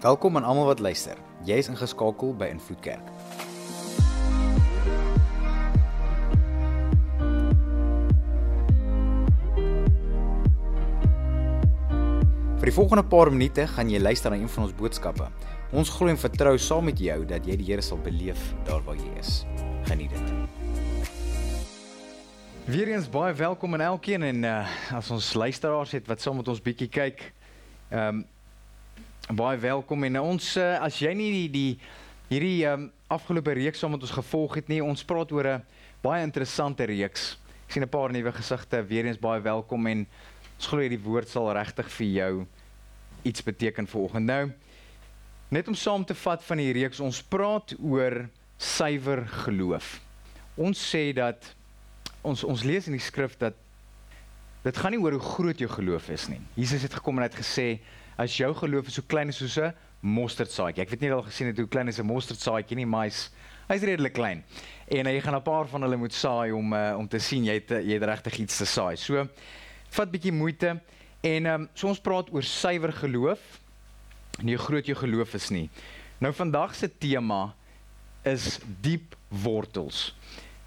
Welkom aan almal wat luister. Jy is ingeskakel by Invloed Kerk. Vir die volgende paar minute gaan jy luister na een van ons boodskappe. Ons glo en vertrou saam met jou dat jy die Here sal beleef daar waar jy is. Geniet dit. Weereens baie welkom aan elkeen en uh, as ons luisteraars het wat saam met ons bietjie kyk. Ehm um, baie welkom en ons uh, as jy nie die, die hierdie um, afgelope reeks saam met ons gevolg het nie, ons praat oor 'n baie interessante reeks. Ek sien 'n paar nuwe gesigte, weer eens baie welkom en ons glo hierdie woord sal regtig vir jou iets beteken vanoggend. Nou net om saam te vat van die reeks, ons praat oor suiwer geloof. Ons sê dat ons ons lees in die skrif dat dit gaan nie oor hoe groot jou geloof is nie. Jesus het gekom en het gesê as jou geloof so klein is soos 'n mosterdsaadjie. Ek weet nie al gesien het hoe klein is 'n mosterdsaadjie nie, maar hy's hy's redelik klein. En jy gaan 'n paar van hulle moet saai om uh, om te sien jy het jy het regtig iets te saai. So vat bietjie moeite en um, so ons praat oor suiwer geloof. Nie groot jou geloof is nie. Nou vandag se tema is diep wortels.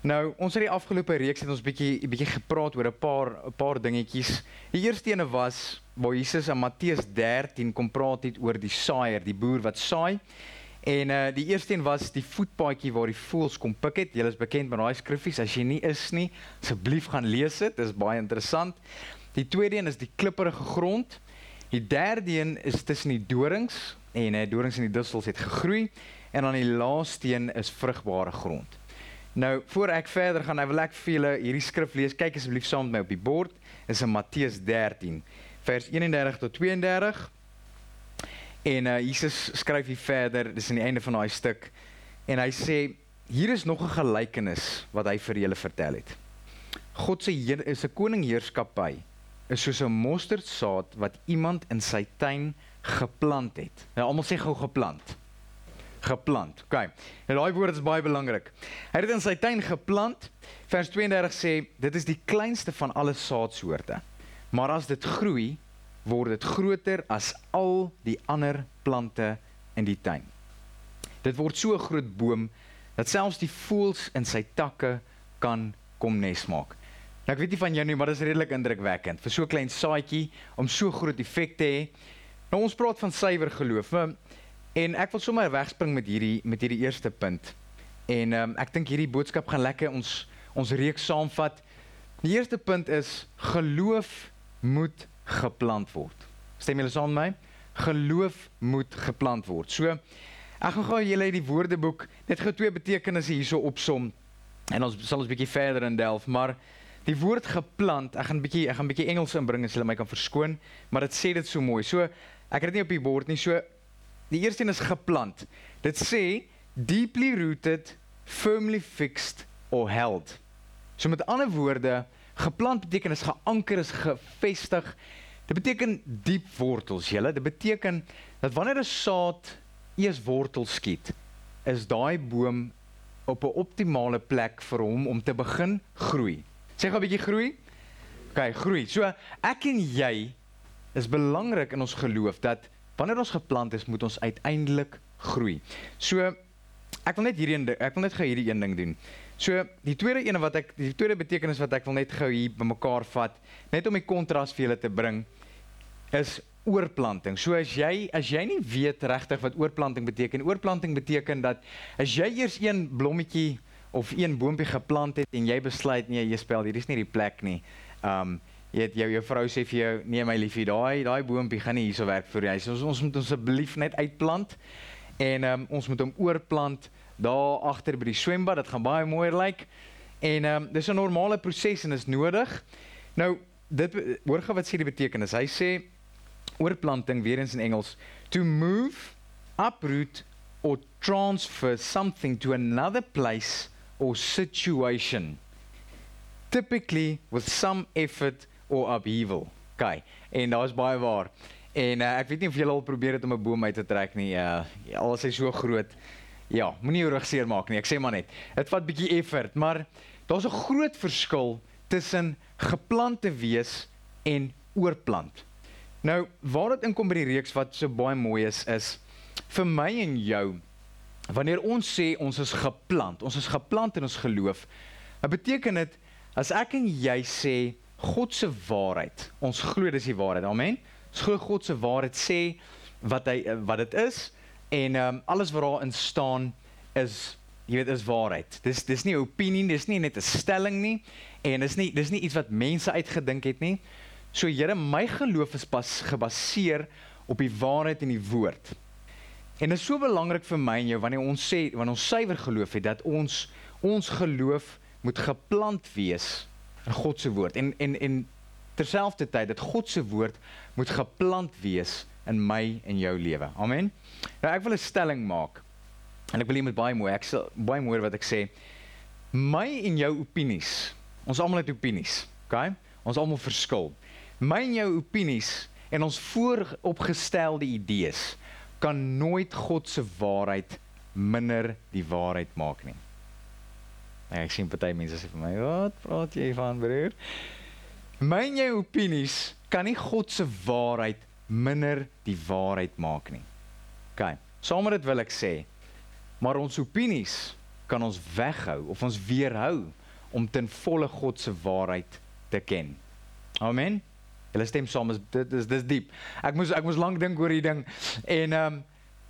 Nou, ons het die afgelope reeks het ons bietjie bietjie gepraat oor 'n paar 'n paar dingetjies. Die eerste ene was waar Jesus in Matteus 13 kom praat het oor die saaier, die boer wat saai. En uh die eerste een was die voetpaadjie waar die voëls kom pik het. Julle is bekend met daai skriffies. As jy nie is nie, asseblief gaan lees dit. Dit is baie interessant. Die tweede een is die klipperige grond. Die derde een is tussen die dorings en uh dorings en die dussels het gegroei en dan die laaste een is vrugbare grond. Nou, voor ek verder gaan, ek wil ek vir julle hierdie skrif lees. Kyk asseblief saam met my op die bord. Dit is in Matteus 13, vers 31 tot 32. En uh Jesus skryf hier verder, dis aan die einde van daai stuk. En hy sê hier is nog 'n gelykenis wat hy vir julle vertel het. God se is 'n koningheerskappy is soos 'n mosterdsaad wat iemand in sy tuin geplant het. Nou almal sê gou geplant geplant. OK. En daai woord is baie belangrik. Hy het dit in sy tuin geplant. Vers 32 sê dit is die kleinste van alle saadsoorte. Maar as dit groei, word dit groter as al die ander plante in die tuin. Dit word so 'n groot boom dat selfs die voëls in sy takke kan kom nes maak. Nou ek weet nie van jou nie, maar dit is redelik indrukwekkend vir so 'n klein saadjie om so groot effek te hê. Nou ons praat van suiwer geloof. En ek wil sommer wegspring met hierdie met hierdie eerste punt. En um, ek dink hierdie boodskap gaan lekker ons ons reeks saamvat. Die eerste punt is geloof moet geplant word. Stem julle saam met my? Geloof moet geplant word. So ek gaan gou julle die woordeboek net gou twee betekenisse hierso opsom en ons sal ons bietjie verder in delf, maar die woord geplant, ek gaan bietjie ek gaan bietjie Engels inbring as julle my kan verskoon, maar dit sê dit so mooi. So ek het dit nie op die bord nie. So Die eerste een is geplant. Dit sê deeply rooted, firmly fixed or held. So met ander woorde, geplant beteken is geanker, is gefestig. Dit beteken diep wortels, julle. Dit beteken dat wanneer 'n saad eers wortels skiet, is daai boom op 'n optimale plek vir hom om te begin groei. Sê gou 'n bietjie groei. OK, groei. So ek en jy is belangrik in ons geloof dat wanneer ons geplant is, moet ons uiteindelik groei. So ek wil net hierdie ek wil net gou hierdie een ding doen. So die tweede ene wat ek die tweede betekenis wat ek wil net gou hier bymekaar vat, net om die kontras vir julle te bring, is oorplanting. So as jy as jy nie weet regtig wat oorplanting beteken, oorplanting beteken dat as jy eers een blommetjie of een boontjie geplant het en jy besluit nee, jy spel hier is nie die plek nie. Um jy weet jou jou vrou sê vir jou nee my liefie daai daai boontjie gaan nie hierso werk vir jou. So, ons ons moet ons asseblief net uitplant en um, ons moet hom oorplant daar agter by die swembad. Dit gaan baie mooier lyk. En um, dis 'n normale proses en is nodig. Nou dit hoor gou wat sê die betekenis. Hy sê oorplanting weer eens in Engels to move uproot or transfer something to another place or situation typically with some effort or upheaval. OK. En daar's baie waar. En uh, ek weet nie of julle al probeer het om 'n boom uit te trek nie. Uh al is hy so groot. Ja, moenie jou rug seer maak nie. Ek sê maar net. Dit vat bietjie effort, maar daar's 'n groot verskil tussen geplante wees en oorplant. Nou, waar dit inkom by die reeks wat so baie mooi is, is vir my en jou wanneer ons sê ons is geplant, ons is geplant in ons geloof, dan beteken dit as ek en jy sê God se waarheid, ons glo dis die waarheid. Amen. Ons glo God se waarheid sê wat hy wat dit is en ehm um, alles wat daarin staan is jy weet is waarheid. Dis dis nie opinie, dis nie net 'n stelling nie en dis nie dis nie iets wat mense uitgedink het nie. So Here, my geloof is pas gebaseer op die waarheid in die woord. En dit is so belangrik vir my en jou wanneer ons sê wanneer ons suiwer geloof het dat ons ons geloof moet geplant wees in God se woord en en en terselfdertyd dat God se woord moet geplant wees in my en jou lewe. Amen. Nou ek wil 'n stelling maak. En ek wil hier met baie mooi, ek sê baie mooi wat ek sê. My en jou opinies. Ons almal het opinies, okay? Ons almal verskil. My en jou opinies en ons vooropgestelde idees kan nooit God se waarheid minder die waarheid maak nie. En ek sien party mense sê vir my, "Wat praat jy van, broer?" My en jou opinies kan nie God se waarheid minder die waarheid maak nie. OK. Saam met dit wil ek sê, maar ons opinies kan ons weghou of ons weerhou om ten volle God se waarheid te ken. Amen. Hulle stem saam is dit is dis diep. Ek moes ek moes lank dink oor hierdie ding. En ehm um,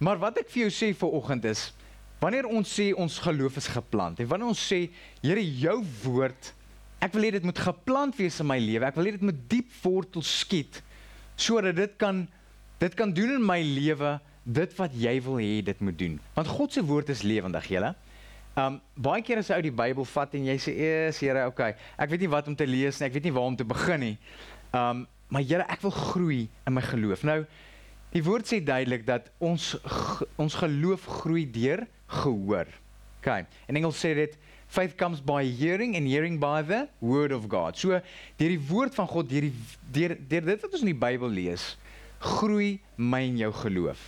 maar wat ek vir jou sê vir oggend is wanneer ons sê ons geloof is geplant en wanneer ons sê Here jou woord ek wil hê dit moet geplant wees in my lewe. Ek wil hê dit moet diep wortel skiet sodat dit kan dit kan doen in my lewe dit wat jy wil hê dit moet doen. Want God se woord is lewendig, julle. Um baie keer as jy uit die Bybel vat en jy sê, "Eers, Here, okay, ek weet nie wat om te lees nie, ek weet nie waar om te begin nie." Um maar Here, ek wil groei in my geloof. Nou, die woord sê duidelik dat ons ons geloof groei deur gehoor. Okay. In Engels sê dit faith comes by hearing and hearing by the word of God. So deur die woord van God, deur die deur deur dit wat ons in die Bybel lees, groei my en jou geloof.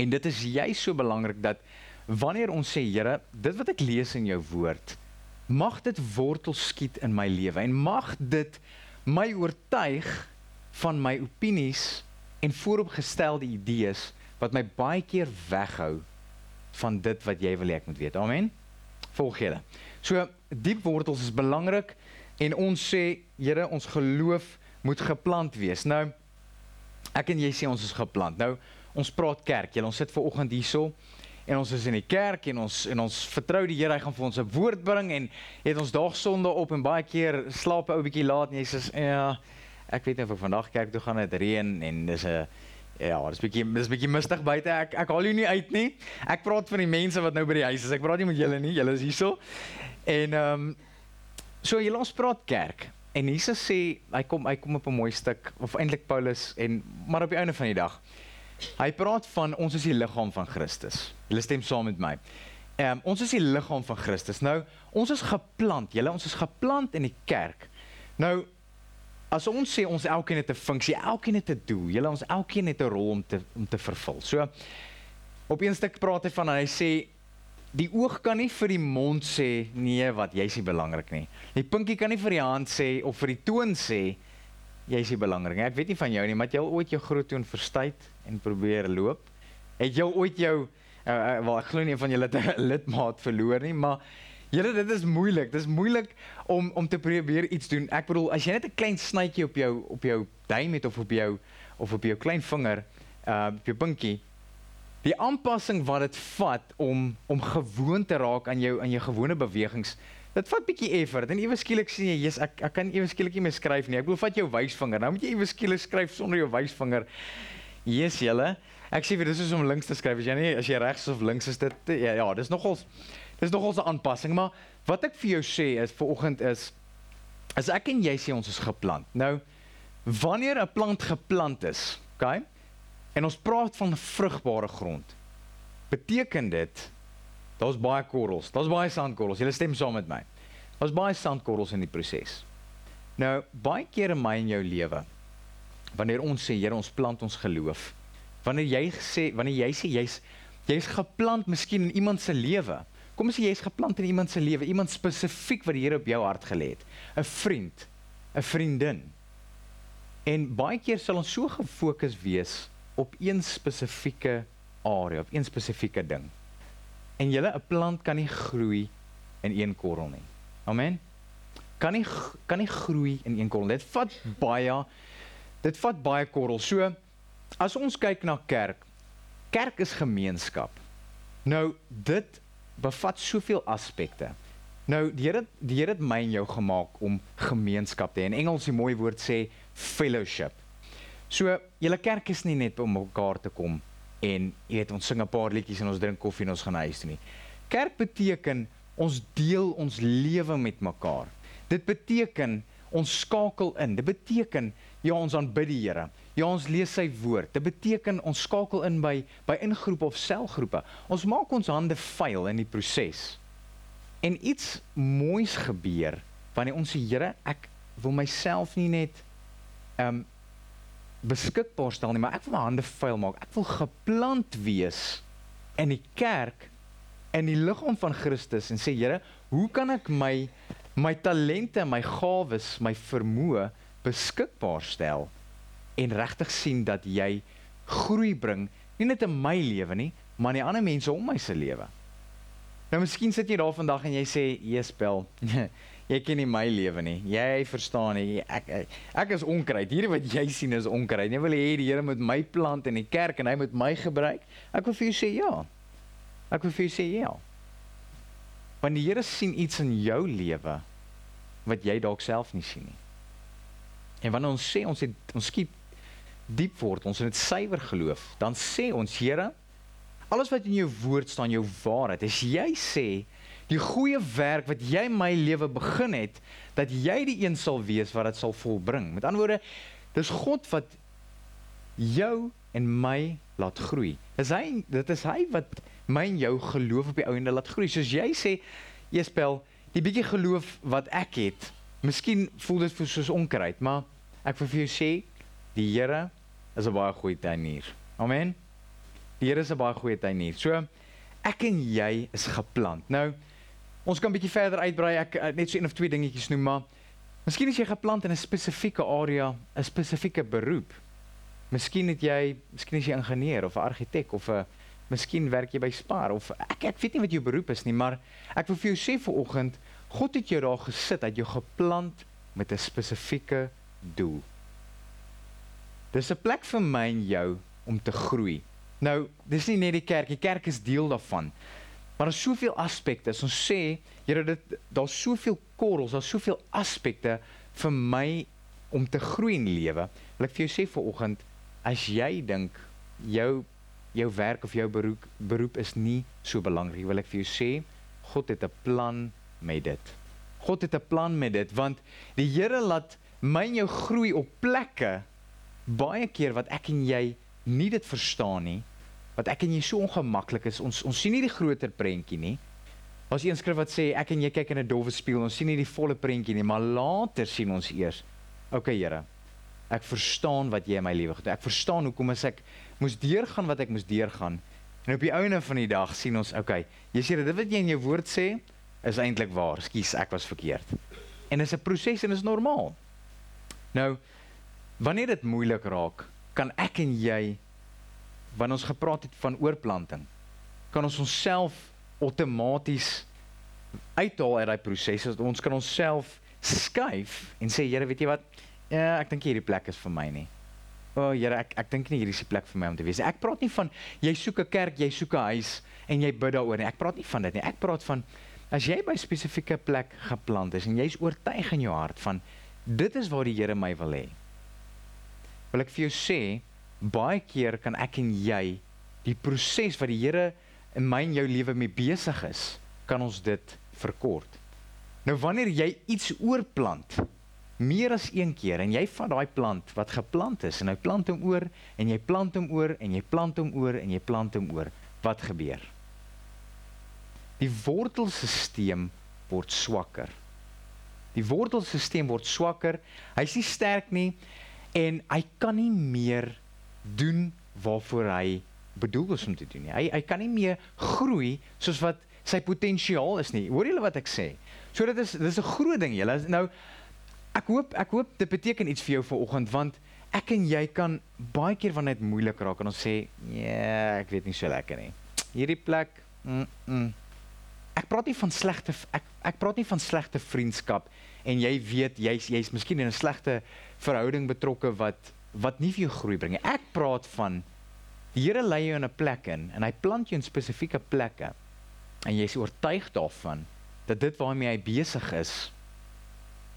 En dit is juist so belangrik dat wanneer ons sê Here, dit wat ek lees in jou woord, mag dit wortel skiet in my lewe en mag dit my oortuig van my opinies en vooropgestelde idees wat my baie keer weghou van dit wat jy wil hê ek moet weet. Amen. Volg julle. So diep wortels is belangrik en ons sê Here, ons geloof moet geplant wees. Nou ek en jy sê ons is geplant. Nou ons praat kerk. Julle ons sit ver oggend hierso en ons is in die kerk en ons en ons vertrou die Here hy gaan vir ons 'n woord bring en het ons daag sonde op en baie keer slaap ou bietjie laat en jy sê ja ek weet nie of ek vandag kerk toe gaan dit reën en dis 'n ja dis bietjie dis bietjie mistig buite ek ek haal jou nie uit nie ek praat van die mense wat nou by die huis is ek praat nie met julle nie julle is hierso en ehm um, so julle ons praat kerk en Jesus sê hy kom hy kom op 'n mooi stuk of eintlik Paulus en maar op die einde van die dag Hy praat van ons is die liggaam van Christus. Hulle stem saam met my. Ehm um, ons is die liggaam van Christus. Nou, ons is geplant. Julle, ons is geplant in die kerk. Nou as ons sê ons elkeen het 'n funksie, elkeen het 'n doel. Julle, ons elkeen het 'n rol om te om te vervul. So op een stuk praat hy van hy sê die oog kan nie vir die mond sê nee wat jy's nie belangrik nie. Die pinkie kan nie vir die hand sê of vir die toon sê jy is nie belangrik nie. Ek weet nie van jou nie, maar jy al ooit jou groot toon verstuit en probeer loop? Het jy ooit jou uh, uh, wel ek glo nie van julle het 'n lidmaat verloor nie, maar julle dit is moeilik. Dit is moeilik om om te probeer iets doen. Ek bedoel, as jy net 'n klein snytjie op jou op jou duim het of op jou of op jou klein vinger, uh op jou pinkie, die aanpassing wat dit vat om om gewoon te raak aan jou aan jou gewone bewegings Dit vat bietjie effort en ewe skielik sien jy, jy's ek ek kan ewe skielik nie meer skryf nie. Ek bedoel vat jou wysvinger. Nou moet jy ewe skielik skryf sonder jou wysvinger. Jesus, julle. Ek sê vir dis is om links te skryf. As jy nie as jy regs of links is dit ja, ja, dis nogals dis nogals 'n aanpassing, maar wat ek vir jou sê is vanoggend is as ek en jy sê ons is geplant. Nou wanneer 'n plant geplant is, okay? En ons praat van vrugbare grond. Beteken dit Daar's baie korrels. Daar's baie sandkorrels. Julle stem saam met my. Daar's baie sandkorrels in die proses. Nou, baie kere in my en jou lewe wanneer ons sê Here, ons plant ons geloof. Wanneer jy sê, wanneer jy sê jy's jy's geplant miskien in iemand se lewe. Kom ons sê jy's geplant in iemand se lewe, iemand spesifiek wat die Here op jou hart gelê het. 'n Vriend, 'n vriendin. En baie keer sal ons so gefokus wees op een spesifieke area of een spesifieke ding. En julle 'n plant kan nie groei in een korrel nie. Amen. Kan nie kan nie groei in een korrel. Dit vat baie dit vat baie korrels. So as ons kyk na kerk, kerk is gemeenskap. Nou dit bevat soveel aspekte. Nou die Here die Here het my en jou gemaak om gemeenskap te hê. In Engels die mooi woord sê fellowship. So julle kerk is nie net om mekaar te kom en jy weet ons sing 'n paar liedjies en ons drink koffie en ons gaan huis toe nie. Kerk beteken ons deel ons lewe met mekaar. Dit beteken ons skakel in. Dit beteken ja ons aanbid die Here. Ja ons lees sy woord. Dit beteken ons skakel in by by ingroepe of selgroepe. Ons maak ons hande vuil in die proses. En iets moois gebeur wanneer ons sê Here, ek wil myself nie net ehm um, beskikbaar stel nie, maar ek wil my hande vuil maak. Ek wil geplant wees in die kerk in die liggaam van Christus en sê Here, hoe kan ek my my talente, my gawes, my vermoë beskikbaar stel en regtig sien dat jy groei bring, nie net in my lewe nie, maar in die ander mense om my se lewe. Nou miskien sit jy daar vandag en jy sê, "Jespel, jy ken nie my lewe nie. Jy verstaan nie. Ek ek, ek is onkruid. Hierdie wat jy sien is onkruid. Jy wil hê die Here moet my plant in die kerk en hy moet my gebruik." Ek wil vir jou sê ja. Ek wil vir jou sê ja. Want die Here sien iets in jou lewe wat jy dalk self nie sien nie. En wanneer ons sê ons het ons skiep diep word, ons het suiwer geloof, dan sê ons Here, alles wat in jou woord staan, jou waarheid, as jy sê die goeie werk wat jy my lewe begin het, dat jy die een sal wees wat dit sal volbring. Met ander woorde, dis God wat jou en my laat groei. Dis hy dit is hy wat my en jou geloof op die ouende laat groei. Soos jy sê, Jespel, die bietjie geloof wat ek het, miskien voel dit vir soos onkruid, maar ek wil vir jou sê, die Here is 'n baie goeie tuinier. Amen. Die Here is 'n baie goeie tuinier. So ek en jy is geplant. Nou ons kan bietjie verder uitbrei. Ek net so een of twee dingetjies noem, maar miskien is jy geplant in 'n spesifieke area, 'n spesifieke beroep. Miskien het jy, miskien is jy ingenieur of 'n argitek of 'n miskien werk jy by Spar of ek ek weet nie wat jou beroep is nie, maar ek wil vir jou sê vanoggend, God het jou daar gesit, het jou geplant met 'n spesifieke doel. Dis 'n plek vir my en jou om te groei. Nou, dis nie net die kerk, die kerk is deel daarvan. Maar daar's soveel aspekte. Ons sê, Here, dit daar's soveel korrels, daar's soveel aspekte vir my om te groei in lewe. Wil ek vir jou sê vanoggend, as jy dink jou jou werk of jou beroep beroep is nie so belangrik wil ek vir jou sê God het 'n plan met dit God het 'n plan met dit want die Here laat my en jou groei op plekke baie keer wat ek en jy nie dit verstaan nie wat ek en jy so ongemaklik is ons ons sien nie die groter prentjie nie As jy inskrif wat sê ek en jy kyk in 'n dowwe spieël ons sien nie die volle prentjie nie maar later sien ons eers okay Here Ek verstaan wat jy in my lewe gedoen. Ek verstaan hoekom as ek moes deurgaan wat ek moes deurgaan. En op die einde van die dag sien ons, okay, jy sê dit wat jy in jou woord sê is eintlik waar. Skus, ek was verkeerd. En dis 'n proses en is normaal. Nou, wanneer dit moeilik raak, kan ek en jy wanneer ons gepraat het van oorplanting, kan ons onsself outomaties uithaal uit daai proses. Ons kan onsself skuif en sê, Here, weet jy wat? Ja, ek dink hierdie plek is vir my nie. O, oh, Here, ek ek dink nie hierdie is die plek vir my om te wees nie. Ek praat nie van jy soek 'n kerk, jy soek 'n huis en jy bid daaroor nie. Ek praat nie van dit nie. Ek praat van as jy by 'n spesifieke plek geplant is en jy's oortuig in jou hart van dit is waar die Here my wil hê. Wil ek vir jou sê, baie keer kan ek en jy die proses wat die Here in my en jou lewe mee besig is, kan ons dit verkort. Nou wanneer jy iets oorplant, meer as een keer en jy vat daai plant wat geplant is en jy plant hom oor en jy plant hom oor en jy plant hom oor en jy plant hom oor, wat gebeur? Die wortelstelsel word swakker. Die wortelstelsel word swakker. Hy's nie sterk nie en hy kan nie meer doen waarvoor hy bedoel is om te doen nie. Hy hy kan nie meer groei soos wat sy potensiaal is nie. Hoor julle wat ek sê? So dit is dis 'n groot ding julle. Nou Ek hoop ek hoop dit beteken iets vir jou vanoggend want ek en jy kan baie keer wanneer dit moeilik raak en ons sê, "Nee, ek weet nie so lekker nie." Hierdie plek, mm, mm. Ek praat nie van slegte ek ek praat nie van slegte vriendskap en jy weet jy's jy's miskien in 'n slegte verhouding betrokke wat wat nie vir jou groei bring nie. Ek praat van die Here lei jou in 'n plek in en hy plant jou in spesifieke plekke en jy is oortuig daarvan dat dit waarmee hy besig is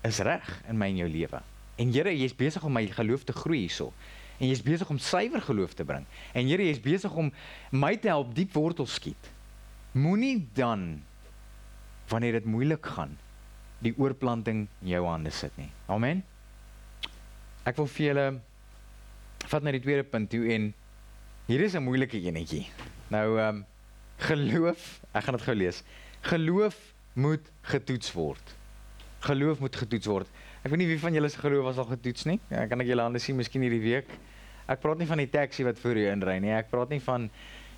is reg in my en jou lewe. En Here, jy's besig om my geloof te groei hierso. En jy's besig om suiwer geloof te bring. En Here, jy's besig om my te help diep wortels skiet. Moenie dan wanneer dit moeilik gaan die oorplanting in jou hande sit nie. Amen. Ek wil vir julle vat na die tweede punt toe en hier is 'n moeilike enetjie. Nou ehm um, geloof, ek gaan dit gou lees. Geloof moet getoets word. Geloof moet getoets word. Ek weet nie wie van julle se geloof was al getoets nie. Ja, kan ek julle hande sien miskien hierdie week. Ek praat nie van die taxi wat voor jou inry nie. Ek praat nie van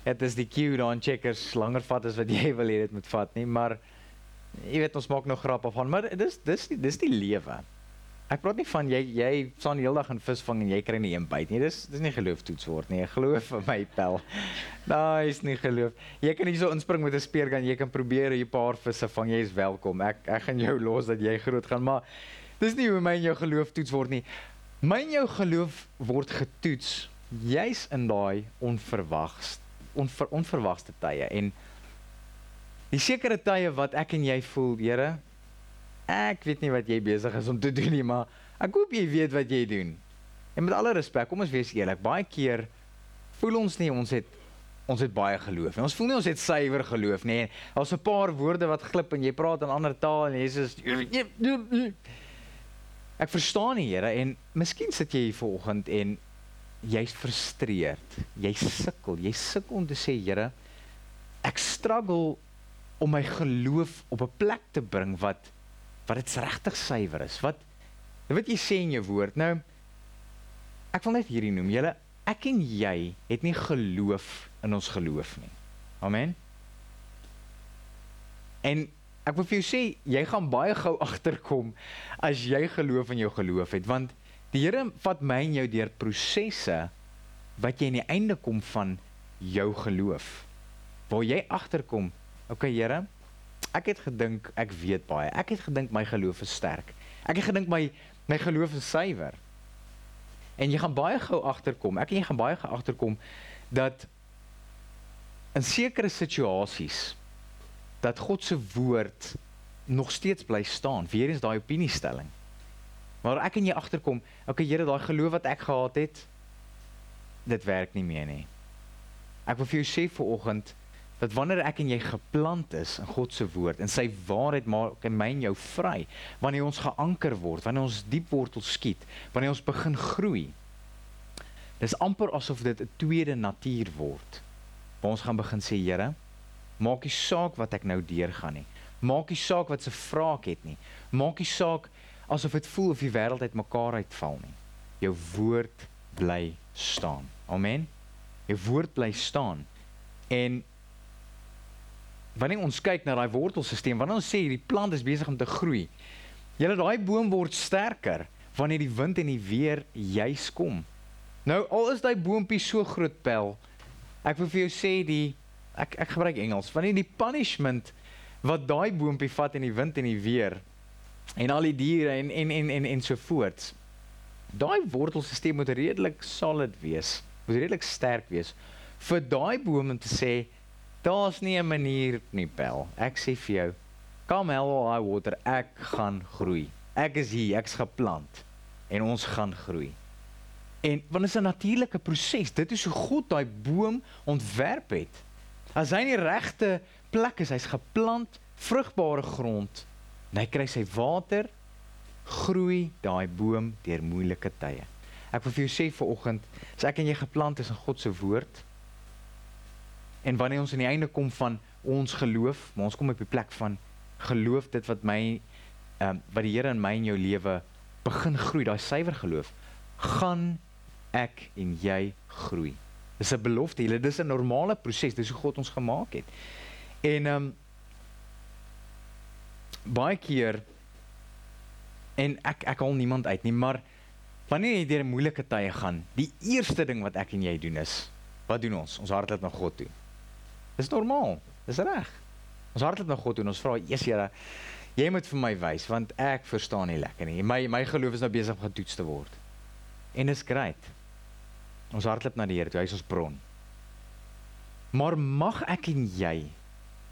dit is die queue daar in checkers langer vat as wat jy wil hê dit moet vat nie, maar jy weet ons maak nou grap af van, maar dis dis die, dis die lewe. Ek praat nie van jy jy staan die hele dag in visvang en jy kry nie een byt nie. Dis dis nie geloof toets word nie. Geloof vir my pel. Daai is nie geloof. Jy kan nie so inspring met 'n speergun. Jy kan probeer 'n paar visse vang. Jy is welkom. Ek ek gaan jou los dat jy groot gaan, maar dis nie hoe my en jou geloof toets word nie. My en jou geloof word getoets juis in daai onverwags onver, onverwagste tye en die sekere tye wat ek en jy voel, Here, ek weet nie wat jy besig is om te doen nie, maar ek hoop jy weet wat jy doen. En met alle respek, kom ons wees eerlik, baie keer voel ons nie ons het ons het baie geloof. En ons voel nie ons het suiwer geloof nie. Daar's 'n paar woorde wat glip en jy praat in ander taal en Jesus Ek verstaan nie, Here, en miskien sit jy hier vanoggend en jy's frustreerd. Jy sukkel, jy sukkel om te sê, Here, ek struggle om my geloof op 'n plek te bring wat wat dit regtig suiwer is. Wat wat jy sê in jou woord. Nou ek wil net hierdie noem. Julle ek en jy het nie geloof in ons geloof nie. Amen. En ek wil vir jou sê jy gaan baie gou agterkom as jy geloof in jou geloof het want die Here vat my en jou deur prosesse wat jy aan die einde kom van jou geloof. Waar jy agterkom Okay Here, ek het gedink ek weet baie. Ek het gedink my geloof is sterk. Ek het gedink my my geloof is suiwer. En jy gaan baie gou agterkom. Ek en jy gaan baie gou agterkom dat in sekere situasies dat God se woord nog steeds bly staan. Weer eens daai opiniestelling. Maar ek en jy agterkom, okay Here, daai geloof wat ek gehad het, dit werk nie meer nie. Ek wil vir jou sê vir oggend dat wanneer ek en jy geplant is in God se woord en sy waarheid maak in my en jou vry, wanneer ons geanker word, wanneer ons diep wortel skiet, wanneer ons begin groei. Dis amper asof dit 'n tweede natuur word. Waar ons gaan begin sê, Here, maak nie saak wat ek nou deurgaan nie. Maak nie saak wat se vrae ek het nie. Maak nie saak asof dit voel of die wêreld uitmekaar uitval nie. Jou woord bly staan. Amen. Jou woord bly staan. En wanneer ons kyk na daai wortelstelsel, wanneer ons sê hierdie plant is besig om te groei, julle daai boom word sterker wanneer die wind en die weer juis kom. Nou al is daai boontjie so groot pel, ek wil vir jou sê die ek ek gebruik Engels, wanneer die punishment wat daai boontjie vat in die wind en die weer en al die diere en en en en en so voort. Daai wortelstelsel moet redelik solid wees, moet redelik sterk wees vir daai boom om te sê Daar's nie 'n manier nie, Pel. Ek sê vir jou, come hell or high water, ek gaan groei. Ek is hier, ek's geplant en ons gaan groei. En want dit is 'n natuurlike proses. Dit is hoe God daai boom ontwerp het. As hy in die regte plek is, hy's geplant, vrugbare grond, en hy kry sy water, groei daai boom deur moeilike tye. Ek wil vir jou sê vir oggend, as ek en jy geplant is in God se woord, En wanneer ons aan die einde kom van ons geloof, maar ons kom op die plek van geloof dit wat my ehm um, wat die Here in my en jou lewe begin groei, daai suiwer geloof, gaan ek en jy groei. Dis 'n belofte, julle, dis 'n normale proses, dis hoe God ons gemaak het. En ehm um, baie keer en ek ek haal niemand uit nie, maar Wanneer jy deur moeilike tye gaan, die eerste ding wat ek en jy doen is, wat doen ons? Ons hardloop na God toe. Dis normaal. Dis reg. Ons hardloop na God toe en ons vra, "Jesus Here, jy moet vir my wys want ek verstaan nie lekker nie. My my geloof is nou besig om getoets te word." En dis great. Ons hardloop na die Here toe, hy is ons bron. Maar mag ek en jy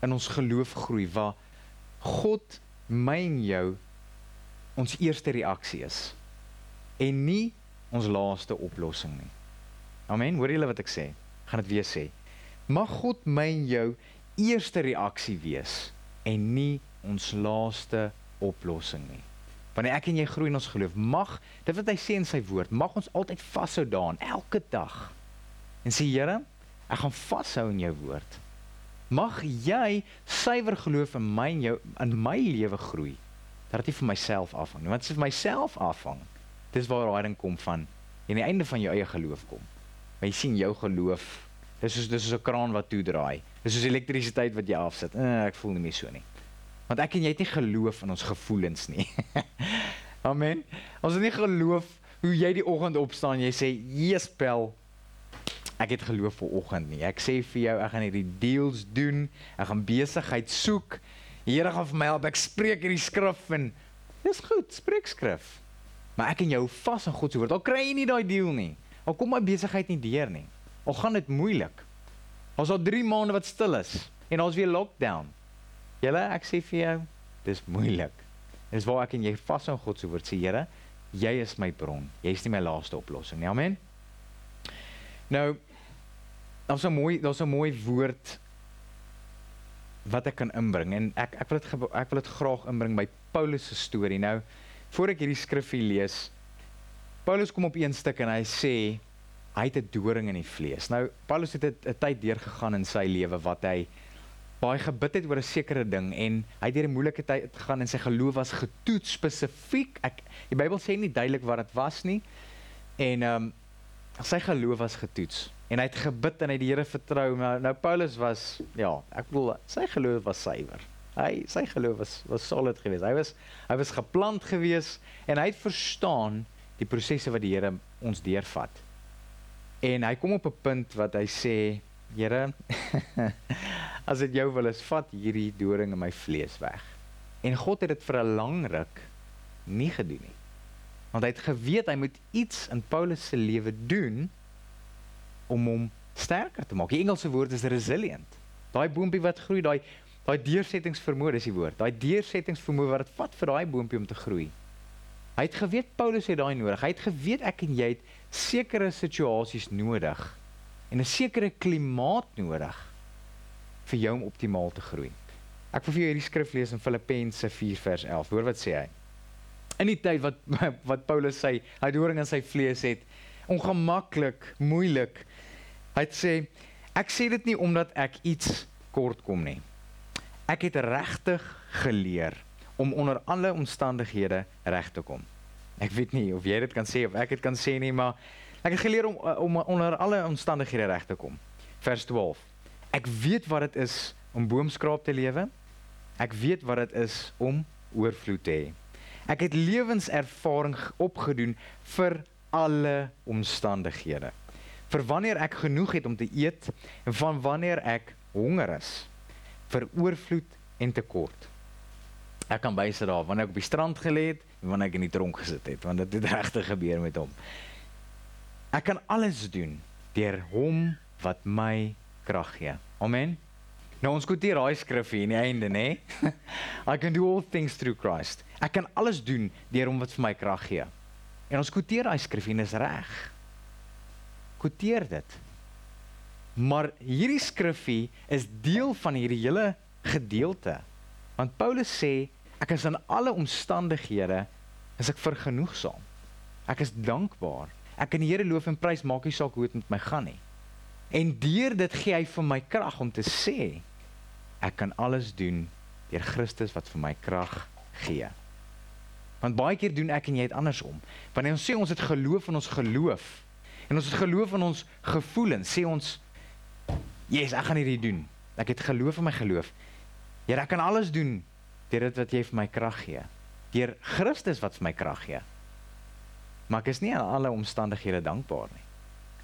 in ons geloof groei waar God my en jou ons eerste reaksie is en nie ons laaste oplossing nie. Amen. Hoor julle wat ek sê? Gaan dit weer sê. Mag God my en jou eerste reaksie wees en nie ons laaste oplossing nie. Wanneer ek en jy groei in ons geloof, mag dit wat hy sê in sy woord, mag ons altyd vashou daaraan elke dag. En sê Here, ek gaan vashou in jou woord. Mag jy suiwer geloof in my en jou in my lewe groei. Dat dit vir myself afhang. Want as dit vir myself afhang, dis waar daai ding kom van en die einde van jou eie geloof kom. Maar jy sien jou geloof, dis soos dis soos 'n kraan wat toe draai. Dis soos elektrisiteit wat jy afsit. Eh, ek voel nie meer so nie. Want ek en jy het nie geloof in ons gevoelens nie. Amen. Ons het nie geloof hoe jy die oggend opstaan, jy sê, "Jespel, ek het geloof vir oggend nie. Ek sê vir jou, ek gaan hierdie deals doen. Ek gaan besigheid soek. Here gaan vir my help. Ek spreek hierdie skrif en dis goed, spreek skrif. Maar ek en jou vas aan God se woord. Al kry jy nie daai deal nie. Al kom my besigheid nie deur nie. Al gaan dit moeilik. Ons al 3 maande wat stil is en ons weer lockdown. Julle, ek sê vir jou, dis moeilik. Dis waar ek en jy vas aan God se woord sê, Here, jy is my bron. Jy is nie my laaste oplossing nie. Amen. Nou, daar's 'n mooi daar's 'n mooi woord wat ek kan inbring en ek ek wil dit ek wil dit graag inbring by Paulus se storie. Nou, voor ek hierdie skrifgie lees, Paulus kom op een stuk en hy sê hy het 'n doring in die vlees. Nou, Paulus het 'n tyd deurgegaan in sy lewe wat hy baie gebid het oor 'n sekere ding en hy het deur 'n moeilike tyd gegaan en sy geloof was getoets spesifiek. Ek die Bybel sê nie duidelik wat dit was nie. En ehm um, sy geloof was getoets en hy het gebid en hy die Here vertrou maar nou Paulus was ja ek bedoel sy geloof was suiwer hy sy geloof was was solid geweest hy was hy was geplant geweest en hy het verstaan die prosesse wat die Here ons deurvat en hy kom op 'n punt wat hy sê Here as dit jou wil is vat hierdie doring in my vlees weg en God het dit vir 'n lang ruk nie gedoen nie want hy het geweet hy moet iets in Paulus se lewe doen om hom sterker te maak. Die Engelse woord is resilient. Daai boontjie wat groei, daai daai deursettingsvermoë is die woord. Daai deursettingsvermoë wat dit vat vir daai boontjie om te groei. Hy het geweet Paulus het daai nodig. Hy het geweet ek en jy het sekere situasies nodig en 'n sekere klimaat nodig vir jou om optimaal te groei. Ek wil vir jou hierdie skrif lees in Filippense 4 vers 11. Hoor wat sê hy? in die tyd wat wat Paulus sê hy doring in sy vlees het ongemaklik moeilik hy sê ek sê dit nie omdat ek iets kort kom nie ek het regtig geleer om onder alle omstandighede reg te kom ek weet nie of jy dit kan sê of ek dit kan sê nie maar ek het geleer om om onder alle omstandighede reg te kom. Vers 12 ek weet wat dit is om boomskraap te lewe. Ek weet wat dit is om oorvloed te hê. Ek het lewenservaring opgedoen vir alle omstandighede. Vir wanneer ek genoeg het om te eet en van wanneer ek honger is. Vir oorvloed en tekort. Ek kan bysit daar wanneer ek op die strand gelê het en wanneer ek in die tronk gesit het, want dit het regtig gebeur met hom. Ek kan alles doen deur hom wat my krag gee. Amen. Nou ons koeteer daai skrif hier in die einde, nê? I can do all things through Christ. Ek kan alles doen deur hom wat vir my krag gee. En ons koeteer daai skrif hier is reg. Koeteer dit. Maar hierdie skrifgie is deel van hierdie hele gedeelte. Want Paulus sê ek is in alle omstandighede is ek vergenoegsaam. Ek is dankbaar. Ek kan die Here loof en prys maak nie saak hoe dit met my gaan nie. En deur dit gee hy vir my krag om te sê ek kan alles doen deur Christus wat vir my krag gee. Want baie keer doen ek en jy dit andersom. Wanneer ons sê ons het geloof in ons geloof en ons het geloof in ons gevoelens, sê ons yes, ek gaan hierdie doen. Ek het geloof in my geloof. Here, ek kan alles doen deur dit wat jy vir my krag gee. Deur Christus wat vir my krag gee. maar ek is nie aan alle omstandighede dankbaar nie.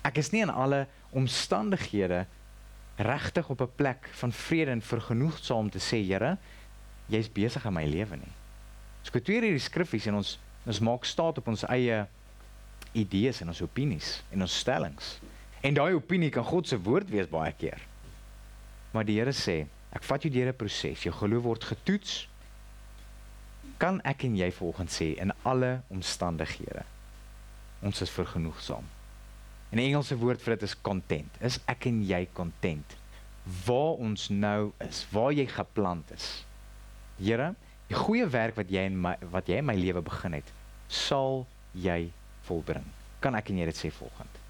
Ek is nie in alle omstandighede regtig op 'n plek van vrede en vergenoegdheid om te sê, Here, jy's besig in my lewe nie. Ons kwoteer hierdie skriffies en ons ons maak staat op ons eie idees en ons opinies en ons stellings. En daai opinie kan God se woord wees baie keer. Maar die Here sê, ek vat jou deur 'n proses. Jou geloof word getoets. Kan ek en jy volgens sê in alle omstandighede ons is vergenoegsaam. En die Engelse woord vir dit is content. Is ek en jy content waar ons nou is, waar jy geplant is. Here, die goeie werk wat jy in my wat jy in my lewe begin het, sal jy volbring. Kan ek en jy dit sê volgend?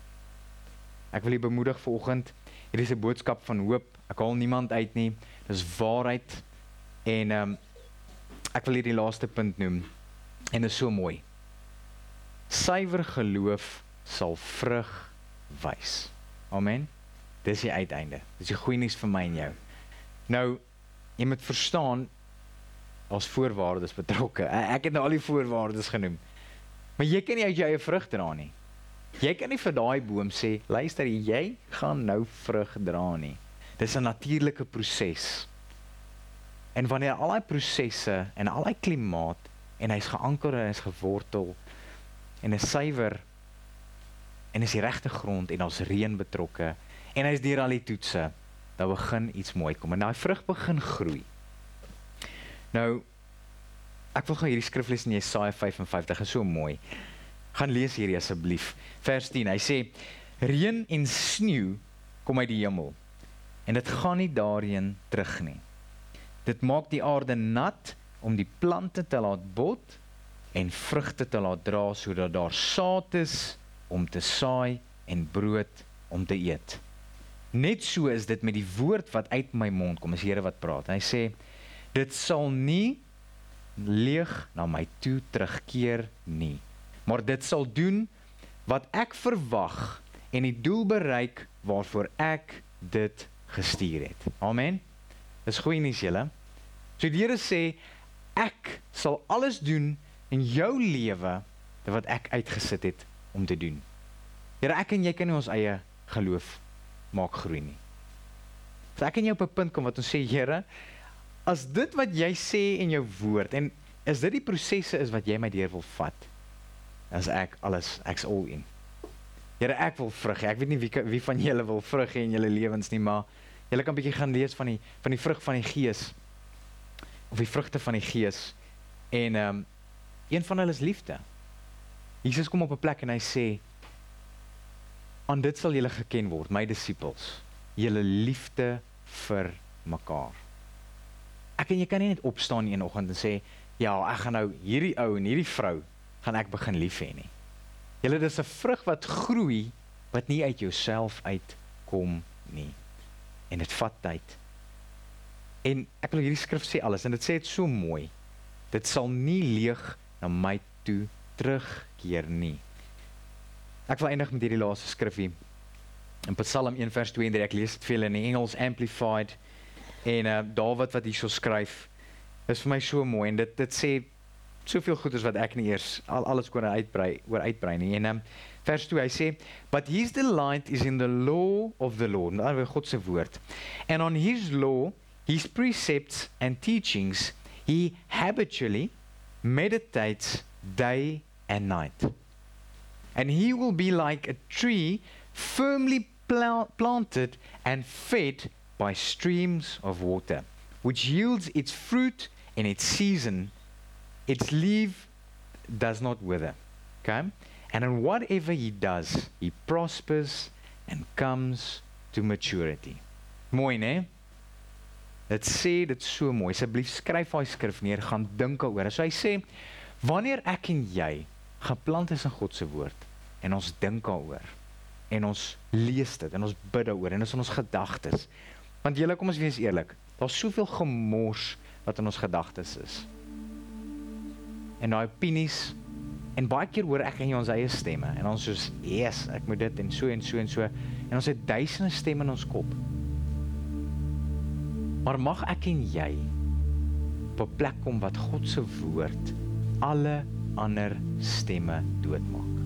Ek wil u bemoedig vanoggend. Hier is 'n boodskap van hoop. Ek haal niemand uit nie. Dis waarheid. En ehm um, ek wil hierdie laaste punt noem. En is so mooi. Suiwer geloof sal vrug wys. Amen. Dis die uiteinde. Dis die goeie nuus vir my en jou. Nou, jy moet verstaan ons voorwaardes betrokke. Ek het nou al die voorwaardes genoem. Maar jy kan nie uit jou eie vrug dra nie. Jy kan nie vir daai boom sê, luister, jy gaan nou vrug dra nie. Dis 'n natuurlike proses. En wanneer al daai prosesse en al daai klimaat en hy's geanker en hy's gewortel en is suiwer en is die regte grond en ons reën betrokke en hy's deur al die toetse, dan begin iets mooi kom en daai vrug begin groei. Nou ek wil gou hierdie skrif lees in Jesaja 55, is so mooi. Gaan lees hierdie asseblief. Vers 10. Hy sê reën en sneeu kom uit die hemel en dit gaan nie daarheen terug nie. Dit maak die aarde nat om die plante te laat bot en vrugte te laat dra sodat daar saad is om te saai en brood om te eet. Net so is dit met die woord wat uit my mond kom, die Here wat praat. Hy sê dit sal nie leeg na my toe terugkeer nie, maar dit sal doen wat ek verwag en die doel bereik waarvoor ek dit gestuur het. Amen. Dis goeie nuus julle. So die Here sê ek sal alles doen in jou lewe wat ek uitgesit het om te doen. Here, ek en jy kan nie ons eie geloof maak groei nie. So ek en jy op 'n punt kom wat ons sê, Here, as dit wat jy sê in jou woord en is dit die prosesse is wat jy my deur wil vat, as ek alles ek's all in. Here, ek wil vrug. Ek weet nie wie wie van julle wil vrug hê in julle lewens nie, maar julle kan 'n bietjie gaan lees van die van die vrug van die Gees of die vrugte van die Gees. En ehm um, een van hulle is liefde. Jesus kom op 'n plek en hy sê aan dit sal julle geken word, my disippels, julle liefde vir mekaar. Ek en jy kan nie net opstaan een oggend en sê, ja, ek gaan nou hierdie ou en hierdie vrou gaan ek begin lief hê nie. Julle dis 'n vrug wat groei wat nie uit jouself uitkom nie. En dit vat tyd. En ek wil hierdie skrif sê alles en dit sê dit so mooi. Dit sal nie leeg na my toe terugkeer nie. Ek wil eindig met hierdie laaste skrifgie. In Psalm 1 vers 2 en 3 ek lees dit vir julle in Engels amplified en uh Dawid wat hierso skryf is vir my so mooi en dit dit sê soveel goeders wat ek nie eers al alles kon uitbrei oor uitbrei nie. En um vers 2 hy sê but his delight is in the law of the Lord. Nou weer God se woord. And on his law, his precepts and teachings he habitually meditates day and night. And he will be like a tree firmly pl planted and fed by streams of water, which yields its fruit in its season. Its leaf does not wither. Okay? And in whatever he does, he prospers and comes to maturity. Mooi, né? Dit sê dit so mooi. Asseblief skryf daai skrif neer, gaan dink daaroor. So hy sê wanneer ek en jy geplant is in God se woord en ons dink daaroor en ons lees dit en ons bid daaroor en ons in ons gedagtes. Want julle kom ons wees eerlik, daar's soveel gemors wat in ons gedagtes is. En daai opinies en baie keer hoor ek en jy ons eie stemme en ons soos, "Yes, ek moet dit en so en so en so." En ons het duisende stemme in ons kop. Maar mag ek en jy op 'n plek kom wat God se woord alle ander stemme doodmaak.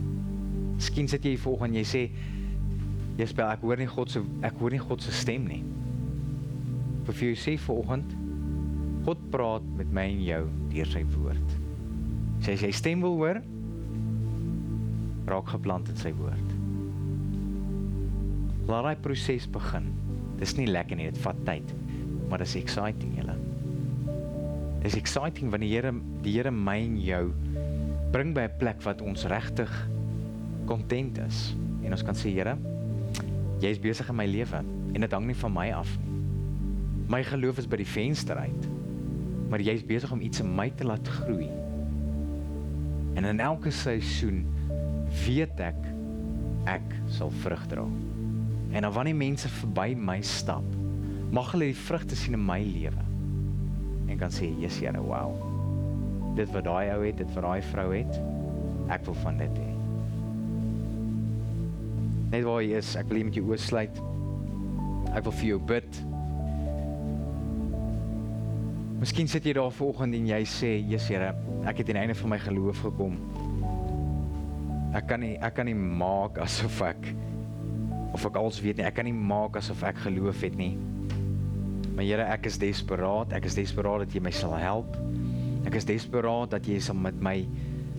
Miskien sit jy hier volgens jy sê jy spel ek hoor nie God se ek hoor nie God se stem nie. Vir vir jou sê vanoggend God praat met my en jou deur sy woord. Sê as jy stem wil hoor, raak geplant in sy woord. Laat daai proses begin. Dis nie lekker nie, dit vat tyd, maar dit is exciting julle. Dis exciting wanneer die Here die Here my en jou bring by 'n plek wat ons regtig content is en ons kan sê Here, jy is besig in my lewe en dit hang nie van my af nie. My geloof is by die venster uit. Maar jy is besig om iets in my te laat groei. En in elke seisoen weet ek ek sal vrug dra. En dan wanneer mense verby my stap, mag hulle die vrugte sien in my lewe. En kan sê, "Jesus, Here, wow. Dit wat daai ou het, dit wat daai vrou het, ek wil van dit hê." Net waar jy is, ek wil jy met jou oë sluit. Ek wil vir jou bid. Miskien sit jy daar vanoggend en jy sê, "Jesus, Here, ek het aan die einde van my geloof gekom." Ek kan nie ek kan nie maak asof ek of ek als weet nie. Ek kan nie maak asof ek geloof het nie. Maar Here, ek is desperaat. Ek is desperaat dat jy my sal help. Ek is desperaat dat jy sal met my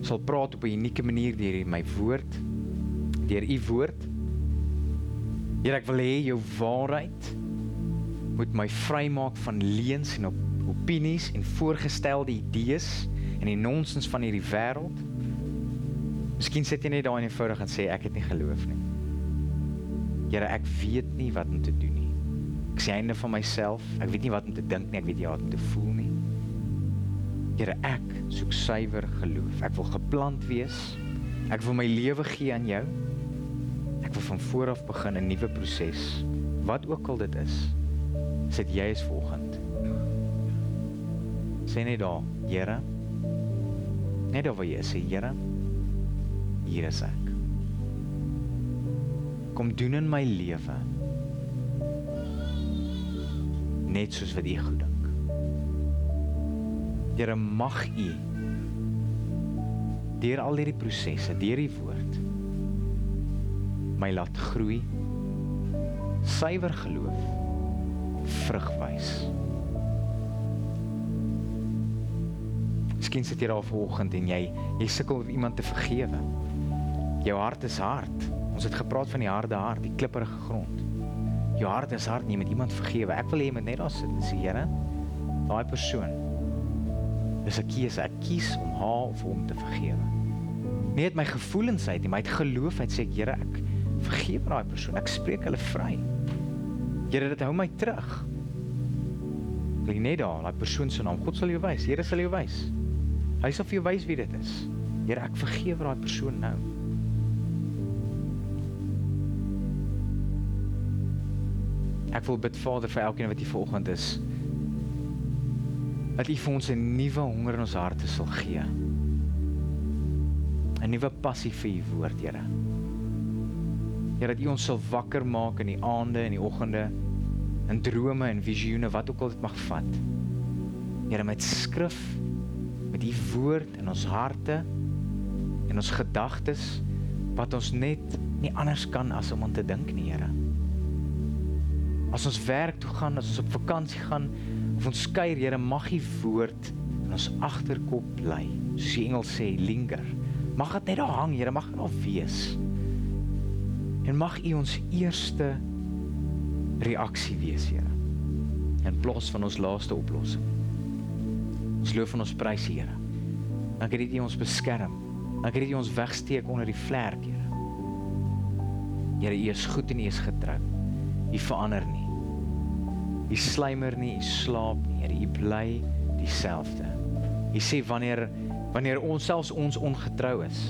sal praat op 'n unieke manier deur my woord, deur u woord. Here, ek wil hê jou waarheid moet my vrymaak van leuns en op opinies en voorgestelde idees en die nonsens van hierdie wêreld. Miskien sit jy net daar en eenvoudig en sê ek het nie geloof nie. Here, ek weet nie wat om te doen nie. Ek sien einde van myself. Ek weet nie wat om te dink nie. Ek weet nie wat om te voel nie. Here, ek soek suiwer geloof. Ek wil geplant wees. Ek wil my lewe gee aan jou. Ek wil van voor af begin 'n nuwe proses. Wat ook al dit is. Sit jy is volgend. Sê net daar, Here. Net daar waar jy sê, Here. Hier is ek. Kom doen in my lewe. Net soos wat U dink. Here mag U deur al hierdie prosesse, deur die woord my laat groei. Suiwer geloof vrug wys. Miskien sit jy daar vanoggend en jy jy sukkel om iemand te vergewe. Jou hart is hard. Ons het gepraat van die harde hart, die klipprige grond. Jou hart is hard nie met iemand vergewe. Ek wil hê jy moet net daar sit en sê, Here, daai persoon dis 'n keuse. Ek kies om haar of hom te vergewe. Nie uit my gevoelens uit nie, maar uit geloof uit sê ek, Here, ek vergewe daai persoon. Ek spreek hulle vry. Here, dit hou my terug. Bly net daar, daai persoon se naam. God sal jou wys. Here sal jou wys. Hy sal vir jou wys wie dit is. Here, ek vergewe daai persoon nou. Ek wil bid Vader vir elkeen wat hier vanoggend is. Dat U vir ons 'n nuwe honger in ons harte sal gee. 'n Nuwe passie vir U woord, Here. Here dat U ons sal wakker maak in die aande en die oggende in drome en visioene wat ook al dit mag vat. Here met skrif met U woord in ons harte en ons gedagtes wat ons net nie anders kan as om aan te dink nie, Here. As ons werk toe gaan, as ons op vakansie gaan, of ons kuier, Here, mag U woord in ons agterkop bly. Soos die engel sê, linger. Mag dit net daar hang, Here, mag dit daar wees. En mag U ons eerste reaksie wees, Here. In plaas van ons laaste oplossing. Ons loof en ons prys U, Here. Dankie dat U ons beskerm. Dankie dat U ons wegsteek onder die vlerk, Here. Here, U is goed en U is getrou. U verander nie. U slymer nie, u slaap nie, Here, u bly dieselfde. U sê wanneer wanneer ons selfs ons ongetrou is,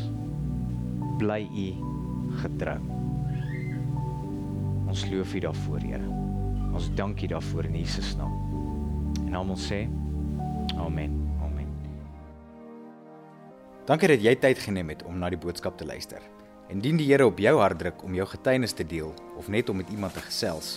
bly u getrou. Ons loof u daarvoor, Here. Ons dank u daarvoor in Jesus naam. En almal sê amen. Amen. Dankie dat jy tyd geneem het om na die boodskap te luister. Indien die Here op jou hart druk om jou getuienis te deel of net om met iemand te gesels,